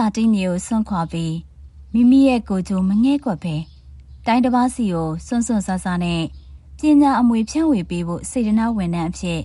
ငွေရက်စာတင်းကြီးကိုစွန့်ခွာပြီးမိမိရဲ့ကိုယ်ကျိုးမငဲ့ကွက်ပဲတိုင်းတစ်ပါးစီကိုစွန့်စွန့်ဆဆနဲ့ပညာအမွေဖြန့်ဝေပေးဖို့စေတနာဝန်ထမ်းအဖြစ်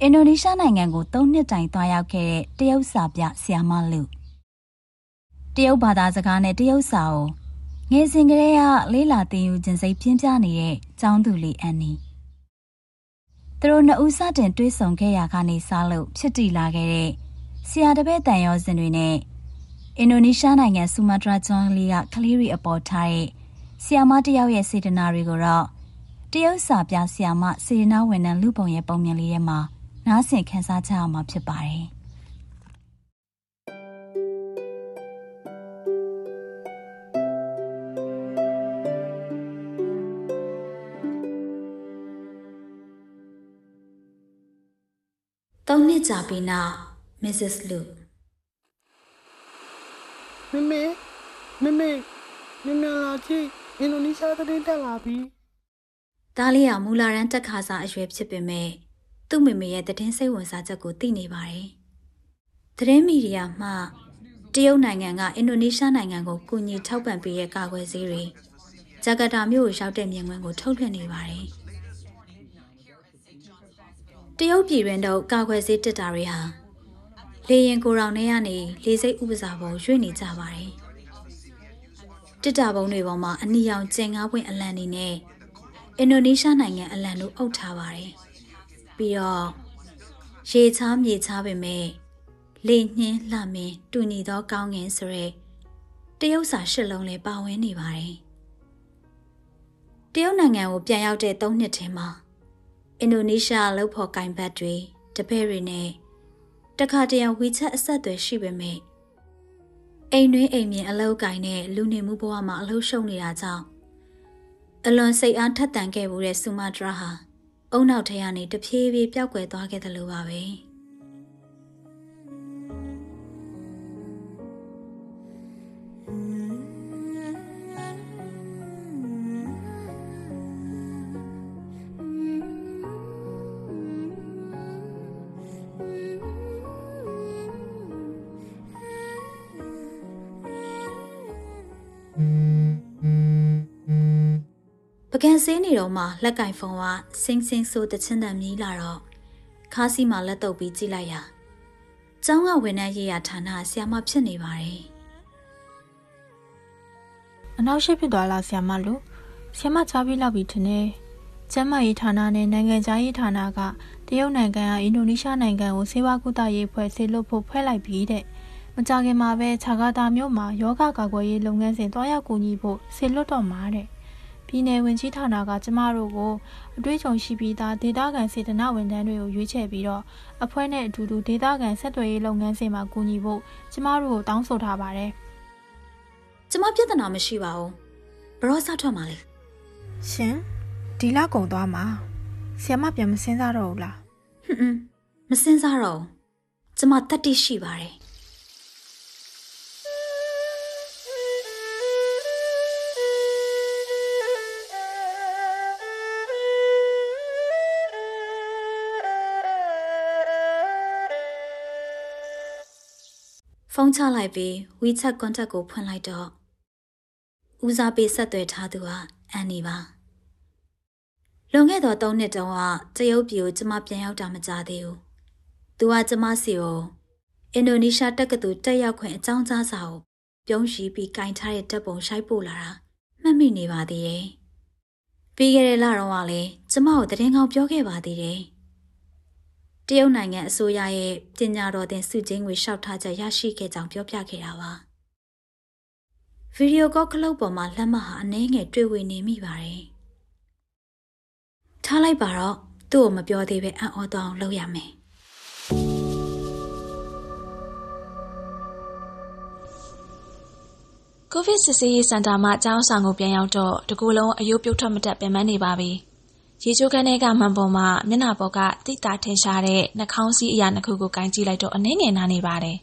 အင်ဒိုနီးရှားနိုင်ငံကို၃နှစ်တိုင်သွားရောက်ခဲ့တဲ့တရုတ်စာပြဆရာမလူတရုတ်ဘာသာစကားနဲ့တရုတ်စာကိုငယ်စဉ်ကတည်းကလေးလာသင်ယူခြင်းစိတ်ပြင်းပြနေတဲ့ကျောင်းသူလေးအန်နီသူတို့နှစ်ဦးစတင်တွေ့ဆုံခဲ့ရာကနေစလို့ဖြစ်တည်လာခဲ့တဲ့ဆရာတပည့်တန်ရောစင်တွေနဲ့ အင်ဒိုနီးရှားနိုင်ငံဆူမာတရာကျွန်းလေးကကလေးတွေအပေါ်ထားတဲ့ဆီယာမတယောက်ရဲ့စေတနာတွေကိုတော့တရုတ်စာပြဆီယာမစေတနာဝန်ထမ်းလူပုံရဲ့ပုံမြင်လေးထဲမှာနားဆင်ခန်းစားကြရမှာဖြစ်ပါတယ်။သုံးနှစ်ကြာပြီးနောက် Mrs. Lu မမေမမေမမေလာကြည့်အင်ဒိုနီးရှားသတင်းတက်လာပြီဒါလေးကမူလာရန်တက်ခါစားအရွယ်ဖြစ်ပေမဲ့သူ့မိမိရဲ့သတင်းစိတ်ဝင်စားချက်ကိုသိနေပါတယ်။သတင်းမီဒီယာမှတရုတ်နိုင်ငံကအင်ဒိုနီးရှားနိုင်ငံကိုကူညီထောက်ပံ့ပေးတဲ့ကာကွယ်ဆေးတွေဂျကာတာမြို့ကိုရောက်တဲ့မြင်ကွင်းကိုထုတ်လွှင့်နေပါတယ်။တရုတ်ပြည်တွင်တော့ကာကွယ်ဆေးတက်တာတွေဟာ လေရင်ကိုရောင်ထဲကနေလေစိတ်ဥပစာပေါ်ရွေ့နေကြပါတယ်။တစ်တာပုံတွေပေါ်မှာအနီရောင်ကျင်ကားပွင့်အလံနေနဲ့အင်ဒိုနီးရှားနိုင်ငံအလံတို့အုပ်ထားပါတယ်။ပြီးတော့ရေချားမြေချားပင်မဲ့လေနှင်းလှမင်းတူညီသောကောင်းငင်ဆိုရဲတရုတ်စာရှစ်လုံးလည်းပါဝင်နေပါတယ်။တရုတ်နိုင်ငံကိုပြန်ရောက်တဲ့၃နှစ်ထဲမှာအင်ဒိုနီးရှားလှုပ်ဖော်ကင်ဘတ်တွေတပည့်တွေနဲ့ တခါတရံဝီချက်အဆက်အသွယ်ရှိပေမဲ့အိမ်တွင်းအိမ်မြင်အလောက်ကင်နဲ့လူနေမှုဘဝမှာအလှရှုံနေတာကြောင့်အလွန်စိတ်အားထက်သန်ခဲ့မှုတဲ့ဆူမာတရာဟာအုံနောက်ထဲကနေတဖြည်းဖြည်းပျောက်ကွယ်သွားခဲ့တယ်လို့ပါပဲ။။ ကံစင်းနေတော့မှလက်ကင်ဖုံကစင်းစင်းဆိုးတချင်းတန်မြည်လာတော့ခါးစီမှာလက်တော့ပြီးကြည့်လိုက်ရာကျောင်းကဝန်ထမ်းရေးရာဌာနဆရာမဖြစ်နေပါတယ်အနောက်ရှိဖြစ်သွားလားဆီယမလို့ဆီယမချားပြီးလောက်ပြီထင်တယ်ကျမ်းမာရေးဌာနနဲ့နိုင်ငံခြားရေးဌာနကတရုတ်နိုင်ငံကအင်ဒိုနီးရှားနိုင်ငံကိုဆေးဝါးကုသရေးဖွဲ့ဆေးလွတ်ဖို့ဖွဲ့လိုက်ပြီးတဲ့မကြခင်မှာပဲခြာဂါတာမြို့မှာယောဂကာကွယ်ရေးလုပ်ငန်းစဉ်တွားရောက်ကူညီဖို့ဆေးလွတ်တော့မှာတဲ့ ပြည်내ဝင်ကြီးဌာနကကျမတို့ကိုအတွေ့အကြုံရှိပြီးသားဒေသခံစေတနာဝန်ထမ်းတွေကိုရွေးချယ်ပြီးတော့အဖွဲ့နဲ့အတူတူဒေသခံဆက်သွယ်ရေးလုပ်ငန်းစဉ်မှာကူညီဖို့ကျမတို့ကိုတောင်းဆိုထားပါတယ်။ကျမပြဿနာမရှိပါဘူး။ဘရော့ဆောက်ထွက်မှာလေရှင်ဒီလကုံသွားမှာဆီယမပြန်မစင်းစားတော့ဘူးလား။ဟွန်းဟွန်းမစင်စားတော့ဘူး။ကျမတတ်တိရှိပါတယ်။ န်းချလိုက်ပြီး WeChat contact ကိုဖွင့်လိုက်တော့ဦးစားပေးဆက်သွယ်ထားသူကအန်နီပါလွန်ခဲ့သော၃နှစ်တုန်းကတရုတ်ပြည်ကိုကျမပြန်ရောက်တာမကြသေးဘူးသူကကျမစီကိုအင်ဒိုနီးရှားတက္ကသိုလ်တက်ရောက်ခွင့်အကြောင်းကြားစာကိုပြုံးရှိပြီးကင်ထားတဲ့တပ်ပုံရှိုက်ပို့လာတာမှတ်မိနေပါသေးတယ်ပြီးခဲ့တဲ့လတော့ကလည်းကျမကိုသတင်းကောင်းပြောခဲ့ပါသေးတယ် တရုတ်နိုင်ငံအစိုးရရဲ့ပညာတော်သင်စုချင်းငွေလျှောက်ထားချက်ရရှိခဲ့ကြောင်းပြောပြခဲ့တာပါဗီဒီယိုကောကလုတ်ပေါ်မှာလက်မှတ်ဟာအနှဲငယ်တွေ့ဝေနေမိပါတယ်ထားလိုက်ပါတော့သူ့ကိုမပြောသေးပဲအံ့ဩသွားအောင်လုပ်ရမယ်ကိုဗစ်စစ်ဆေးရေးစင်တာမှာကျောင်းဆောင်ကိုပြန်ရောက်တော့တကူလုံးအယိုးပြုတ်ထွက်မတက်ပင်ပန်းနေပါပြီ။ ရေချိုးခန်းထဲကမှန်ပေါ်မှာမျက်နှာပေါ်ကတိတာထင်ရှားတဲ့နှာခေါင်းစည်းအရာနှစ်ခုကိုကင်ကြည့်လိုက်တော့အနှင်းငယ်နာနေပါတယ်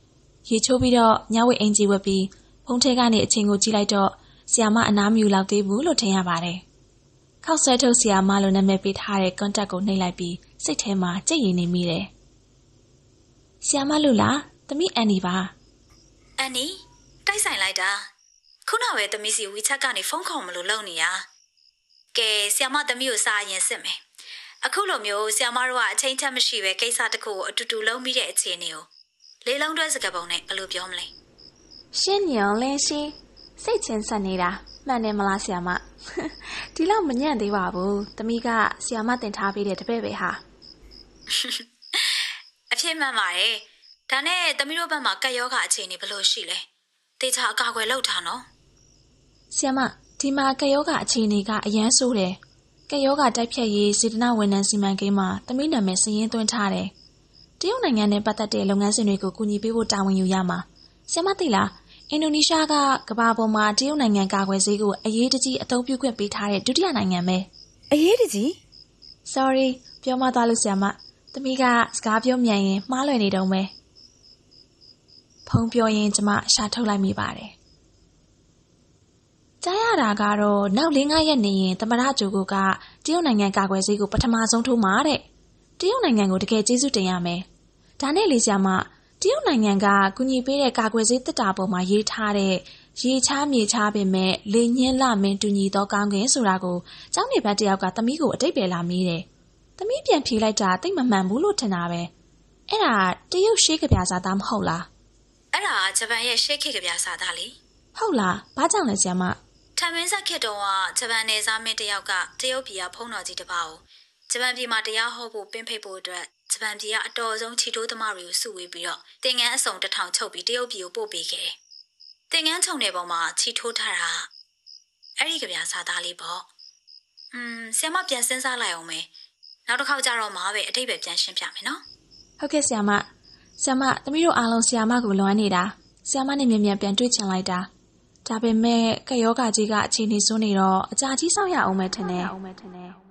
။ရေချိုးပြီးတော့ညဝိတ်အင်ကြီးဝတ်ပြီးဖုန်းထဲကနေအချိန်ကိုကြည့်လိုက်တော့ဆီယာမအနားမယူလောက်သေးဘူးလို့ထင်ရပါတယ်။ခောက်ဆွဲထုတ်ဆီယာမလို့နာမည်ပေးထားတဲ့ contact ကိုနှိပ်လိုက်ပြီးစိတ်ထဲမှာကြိတ်ရင်နေမိတယ်။ဆီယာမလို့လားသမီးအန်နီပါ။အန်နီတိုက်ဆိုင်လိုက်တာခုနပဲသမီးစီ WeChat ကနေဖုန်းခေါ်မလို့လုပ်နေရ ကဲဆီယမသမီးကိုစာရင်စစ်မယ်အခုလိုမျိုးဆီယမတို့ကအချိန်ချက်မရှိပဲကိစ္စတစ်ခုကိုအတူတူလုပ်မိတဲ့အခြေအနေကိုလေးလုံးတွဲစကားပုံနဲ့ဘယ်လိုပြောမလဲရှင်းညံလင်းရှင်းစိတ်ချင်းဆက်နေတာမှန်တယ်မလားဆီယာမဒီလောက်မညံ့သေးပါဘူးသမီးကဆီယာမတင်ထားပေးတဲ့တပည့်ပဲဟာအဖြစ်မှန်ပါတယ်ဒါနဲ့သမီးတို့ဘက်မှာကက်ယောဂအခြေအနေဘယ်လိုရှိလဲတေချာအကာအကွယ်လုပ်ထားနော်ဆီယာမ ဒီမှာကယောဂအခြေအနေကအရန်ဆိုးတယ်ကယောဂတိုက်ဖြတ်ရေးစေတနာဝန်ထမ်းစီမံကိန်းမှာသမီးနာမည်စည်ရင်းသွင်းထားတယ်တရုတ်နိုင်ငံနဲ့ပတ်သက်တဲ့လုပ်ငန်းစဉ်တွေကိုကူညီပေးဖို့တာဝန်ယူရမှာဆီယာမသိလားအင်ဒိုနီးရှားကကမ္ဘာပေါ်မှာတရုတ်နိုင်ငံကာကွယ်ဆေးကိုအရေးတကြီးအသုံးပြုခွင့်ပေးထားတဲ့ဒုတိယနိုင်ငံပဲအရေးတကြီး sorry ပြောမသွားလို့ဆရာမသမီးကစကားပြောမြန်ရင်မှားလွယ်နေတုံးပဲဖုံးပြောရင်ကျမရှာထုတ်လိုက်မိပါတယ် ကြားရတာကတော့နောက်၄-၅ရက်နေရင်သမရဂျိုကိုကတရုတ်နိုင်ငံကာကွယ်ဆေးကိုပထမဆုံးထိုးမှာတဲ့တရုတ်နိုင်ငံကိုတကယ်ကျေးဇူးတင်ရမယ်ဒါနဲ့လေဆရာမတရုတ်နိုင်ငံကကူညီပေးတဲ့ကာကွယ်ဆေးတက်တာပေါ်မှာရေးထားတဲ့ရေချားမြေချားပင်မဲ့လေညင်းလမင်းတူညီသောကောင်းကင်ဆိုတာကိုကျောင်းနေဘက်တယောက်ကသမီးကိုအတိတ်ပဲလာမေးတယ်။သမီးပြန်ဖြေလိုက်တာတိတ်မမှန်ဘူးလို့ထင်တာပဲ။အဲ့ဒါတရုတ်ရှေးကဗျာစာသားမဟုတ်လားအဲ့ဒါကဂျပန်ရဲ့ရှေ့ခေတ်ကဗျာစာသားလေ။ဟုတ်လား။ဘာကြောင့်လဲဆရာမ ထမင်းဆက်ခေတ်တုန်းကဂျပန်နယ်စားမင်းတစ်ယောက်ကတရုတ်ပြည်ကဖုံးတော်ကြီးတစ်ပါးကိုဂျပန်ပြည်မှာတရားဟောဖို့ပင်းဖိတ်ဖို့အတွက်ဂျပန်ပြည်ကအတော်ဆုံးချီတိုးသမားတွေကိုစုဝေးပြီးတော့တင်ငန်းအစုံတစ်ထောင်ချုပ်ပြီးတရုတ်ပြည်ကိုပို့ပေးခဲ့တယ်။တင်ငန်းချုံတဲ့ပုံမှာချီထိုးထားတာအဲ့ဒီကဗျာစာသားလေးပေါ့။อืมဆရာမပြန်စဉ်းစားလိုက်အောင်မယ်။နောက်တစ်ခေါက်ကျတော့မှပဲအတိတ်ပဲပြန်ရှင်းပြမယ်နော်။ဟုတ်ကဲ့ဆရာမ။ဆရာမသမီးတို့အားလုံးဆရာမကိုလွမ်းနေတာ။ဆရာမနဲ့မြန်မြန်ပြန်တွေ့ချင်လိုက်တာ။ ဒါပေမဲ့ကယောဂကြီးကအခြေအနေဆိုးနေတော့အကြာကြီးစောင့်ရအောင်မယ်ထင်တယ်။။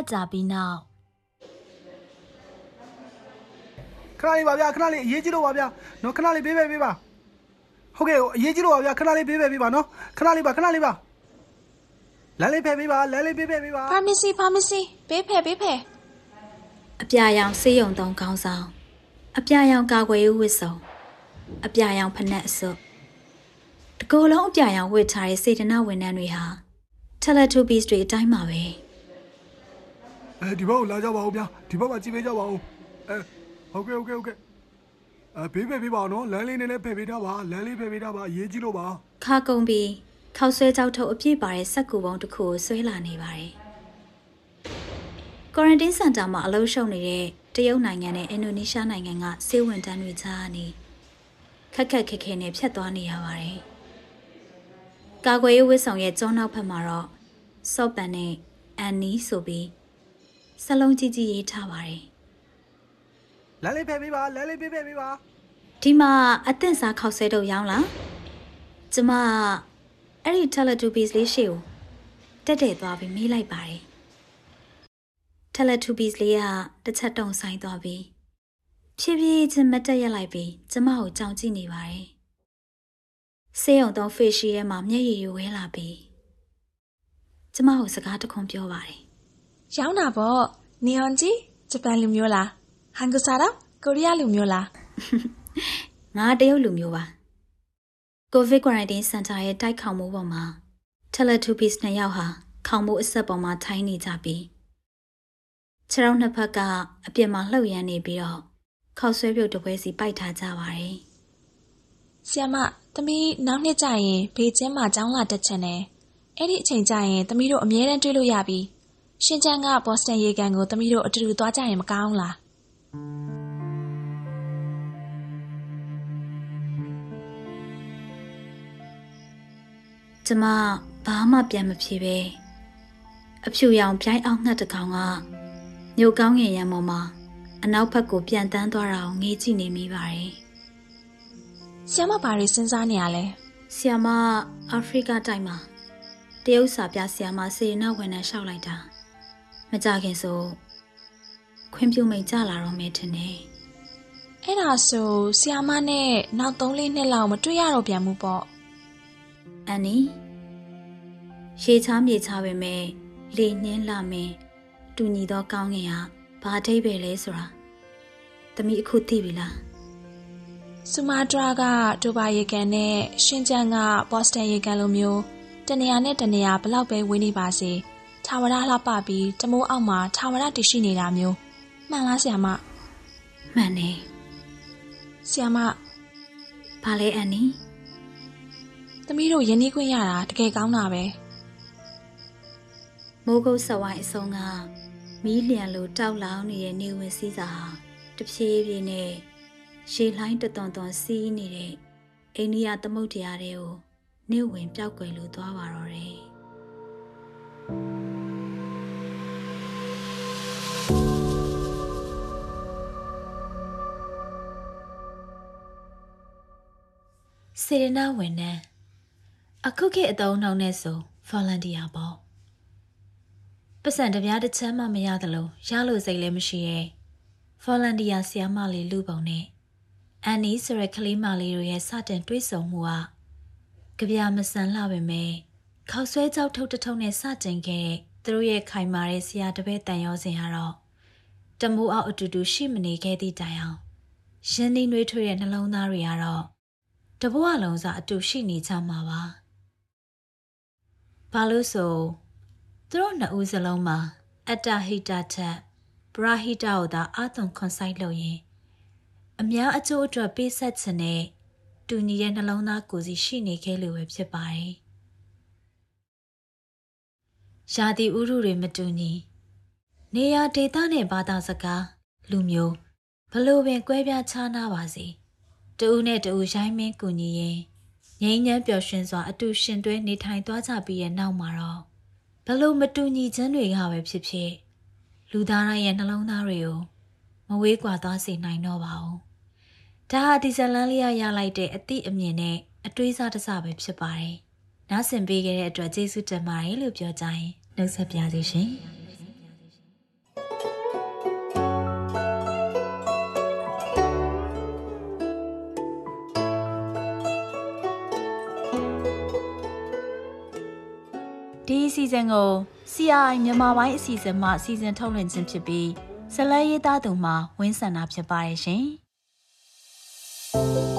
ပတ်ကြာပြီးနောက်ခဏလေးပါဗျာခဏလေးအရေးကြီးလို့ပါဗျာနော်ခဏလေးပေးပေးပေးပါဟုတ်ကဲ့အရေးကြီးလို့ပါဗျာခဏလေးပေးပေးပေးပါနော်ခဏလေးပါခဏလေးပါလမ်းလေးဖယ်ပေးပါလမ်းလေးပေးပေးပေးပါ pharmacy pharmacy ဘေးဖယ်ဘေးဖယ်အပြာရောင်ဆေးရုံသုံးခေါင်းဆောင်အပြာရောင်ကာကွယ်ရေးဝတ်စုံအပြာရောင်ဖနက်အစွပ်တကိုယ်လုံးအပြာရောင်ဝတ်ထားတဲ့စေတနာဝန်ထမ်းတွေဟာ Teletubbies တွေအတိုင်းပါပဲ အဲဒီဘက်ကိုလာကြပါဦးဗျာဒီဘက်မှာကြည့်ပေးကြပါဦးအဲဟုတ်ကဲ့ဟုတ်ကဲ့ဟုတ်ကဲ့အဲပေးပေးပေးပါနော်လမ်းလေးနည်းနည်းဖယ်ပေးထားပါလမ်းလေးဖယ်ပေးထားပါအရေးကြီးလို့ပါခါကုံပြီးခောက်ဆွဲကြောက်ထုတ်အပြည့်ပါတဲ့စက်ကူပုံတစ်ခုကိုဆွဲလာနေပါတယ်။ Quarantine Center မှာအလုပ်ရှုပ်နေတဲ့တရုတ်နိုင်ငံနဲ့အင်ဒိုနီးရှားနိုင်ငံကစေဝန်တန်းတွေကြားကနေခက်ခက်ခဲခဲနဲ့ဖြတ်သွားနေရပါတယ်။ကာကွယ်ရေးဝတ်ဆောင်ရဲ့ကျောနောက်ဖက်မှာတော့စော့ပန်နဲ့အန်နီဆိုပြီး စလုံးကြီးကြီးရေးထားပါတယ်လမ်းလေးဖယ်ပေးပါလမ်းလေးပေးပေးပေးပါ။ဒီမှာအသင့်စားခောက်ဆွဲတော့ရောင်းလား။ကျမအဲ့ဒီ Teletubbies လေးရှေ့ကိုတက်တက်သွားပြီးမေးလိုက်ပါတယ်။ Teletubbies လေးကတစ်ချက်တုံဆိုင်သွားပြီးဖြည်းဖြည်းချင်းမတက်ရက်လိုက်ပြီးကျမကိုကြောင်ကြည့်နေပါတယ်။ဆေးရုံသုံး face ရှိထဲမှာမျက်ရည်တွေဝဲလာပြီးကျမကိုစကားတခွန်းပြောပါတယ် ရောင်းတာပေါ့နီယွန်ကြီးဂျပန်လူမျိုးလားဟန်ဂူစာတော့ကိုရီးယားလူမျိုးလား။ငါတရုတ်လူမျိုးပါ။ COVID quarantine center ရဲ့တိုက်ခေါင်မှုပေါ်မှာ Teletubbies နှစ်ယောက်ဟာခေါင်မှုအဆက်ပေါ်မှာထိုင်းနေကြပြီးခြေထောက်နှစ်ဖက်ကအပြစ်မှာလှုပ်ရမ်းနေပြီးတော့ခောက်ဆွဲပြုတ်တစ်ပွဲစီပိုက်ထားကြပါတယ်ဆီယမသမီးနောက်နှစ်ကျရင်ဘေကျင်းမှာကျောင်းလာတက်ချင်တယ်အဲ့ဒီအချိန်ကျရင်သမီးတို့အမြဲတမ်းတွေ့လို့ရပြီ ရှင်ချန်ကဘော့စတန်ရေကန်ကိုသမီးတို့အတူတူသွားကြရင်မကောင်းလား။ကျမဘာမှပြန်မဖြေပဲအဖြူရောင်ပြိုင်းအောင်ငှက်တစ်ကောင်ကမြို့ကောင်းငင်ရံပေါ်မှာအနောက်ဘက်ကိုပြန်တန်းသွားတာကိုငေးကြည့်နေမိပါတယ်ဆရာမဘာတွေစဉ်းစားနေရလဲ။ဆီယာမအာဖရိကတိုက်မှာတရုတ်စာပြဆီယာမစေရနာဝန်ထမ်းလျှောက်လိုက်တာ မကြခင်ဆိုခွင့်ပြုမိန်ကြလာတော့မယ်ထင်တယ်အဲ့ဒါဆိုဆရာမနဲ့နောက်3လေးနှစ်လောက်မတွေ့ရတော့ပြန်ဘူးပေါ့။အန်နီရေချားမြေချားပဲမဲ့လေနှင်းလာမင်းတူညီသောကောင်းငင်ဟာဘာအထိပ္ပယ်လဲဆိုတာသမီးအခုသိပြီလားဆူမာတရာကဒိုဘာရေကန်နဲ့ရှင်ကျန်းကဘော့စတန်ရေကန်လိုမျိုးတနေရာနဲ့တနေရာဘလောက်ပဲဝေးနေပါစေ ထာဝရလှပပြီးတမိုးအောက်မှာထာဝရတည်ရှိနေတာမျိုးမှန်လားဆရာမ။မှန်တယ်ဆရာမ။ဘာလဲအန်နီသမီးတို့ယဉ်နီးခွင့်ရတာတကယ်ကောင်းတာပဲမိုးကုတ်ဆဝိုင်းအစုံကမီးလျံလိုတောက်လောင်နေတဲ့နေဝင်စည်းစာဟာတဖြည်းဖြည်းနဲ့ရှေလှိုင်းတသွန်သွန်စီးနေတဲ့အိန္ဒိယသမုဒ္ဒရာတွေကိုနေဝင်ပြောက်ကွယ်လို့သွားပါတော့တယ်။ စေရနာဝန်ထမ်းအခုခေတ်အတုံးနှောင်းနဲ့ဆို volunteer ပေါ့ပတ်စံတစ်ပြားတစ်ချမ်းမှမရသလိုရလို့စိတ်လည်းမရှိရဲ့ volunteer ဆရာမလေးလူပုံနဲ့အန်နီဆိုရက်ကလေးမလေးတို့ရဲ့စတင်တွေးဆုံမှုကကြပြမဆန်လှပဲမဲ့ခောက်ဆွဲကြောက်ထုတ်တထုံနဲ့စတင်ခဲ့တဲ့သူတို့ရဲ့ခိုင်မာတဲ့ဆရာတပည့်တန်ရောစင်ကတော့တမိုးအောက်အတူတူရှိမနေခဲ့သည့်တိုင်အောင်ရင်းနှီးနှွေးထွေးတဲ့နှလုံးသားတွေကတော့ တဘဝလုံးစားအတူရှိနေကြမှာပါ။ဘာလို့ဆိုသူတို့နှစ်ဦးစလုံးမှာအတ္တဟိတထက်ပရဟိတကိုသာအာသွန်ခွန်ဆိုင်လို့ရင်အများအကျိုးအတွက်ပေးဆက်ခြင်းနဲ့တူညီတဲ့နှလုံးသားကိုယ်စီရှိနေခဲ့လို့ပဲဖြစ်ပါတယ်။ယာတိဥရုတွေမတူညီနေရာဒေသနဲ့ဘာသာစကားလူမျိုးဘလို့ပင်ကွဲပြားခြားနားပါစေ။ တူဦးနဲ့တူဦးရိုင်းမင်းကူညီရင်ငိမ့်ညမ်းပျော်ရွှင်စွာအတူရှင်တွဲနေထိုင်သွားကြပြီးရဲ့နောက်မှာတော့ဘလို့မတူညီခြင်းတွေကပဲဖြစ်ဖြစ်လူသားတိုင်းရဲ့နှလုံးသားတွေကိုမဝေးကွာသွားစေနိုင်တော့ပါဘူး။ဒါဟာဒီဇလန်လေးရရလိုက်တဲ့အသည့်အမြင်နဲ့အတွေးစားတစပဲဖြစ်ပါတယ်။နားဆင်ပေးခဲ့တဲ့အတွက်ကျေးဇူးတင်ပါတယ်လို့ပြောကြရင်နှုတ်ဆက်ပါရစေရှင်။။ ဒီအစီအစဉ်ကို CRI မြန်မာပိုင်းအစီအစဉ်မှအစီအစဉ်ထုတ်လွှင့်ခြင်းဖြစ်ပြီးဇလန်ရေးသားသူမှဝင်းဆန္ဒဖြစ်ပါတယ်ရှင်။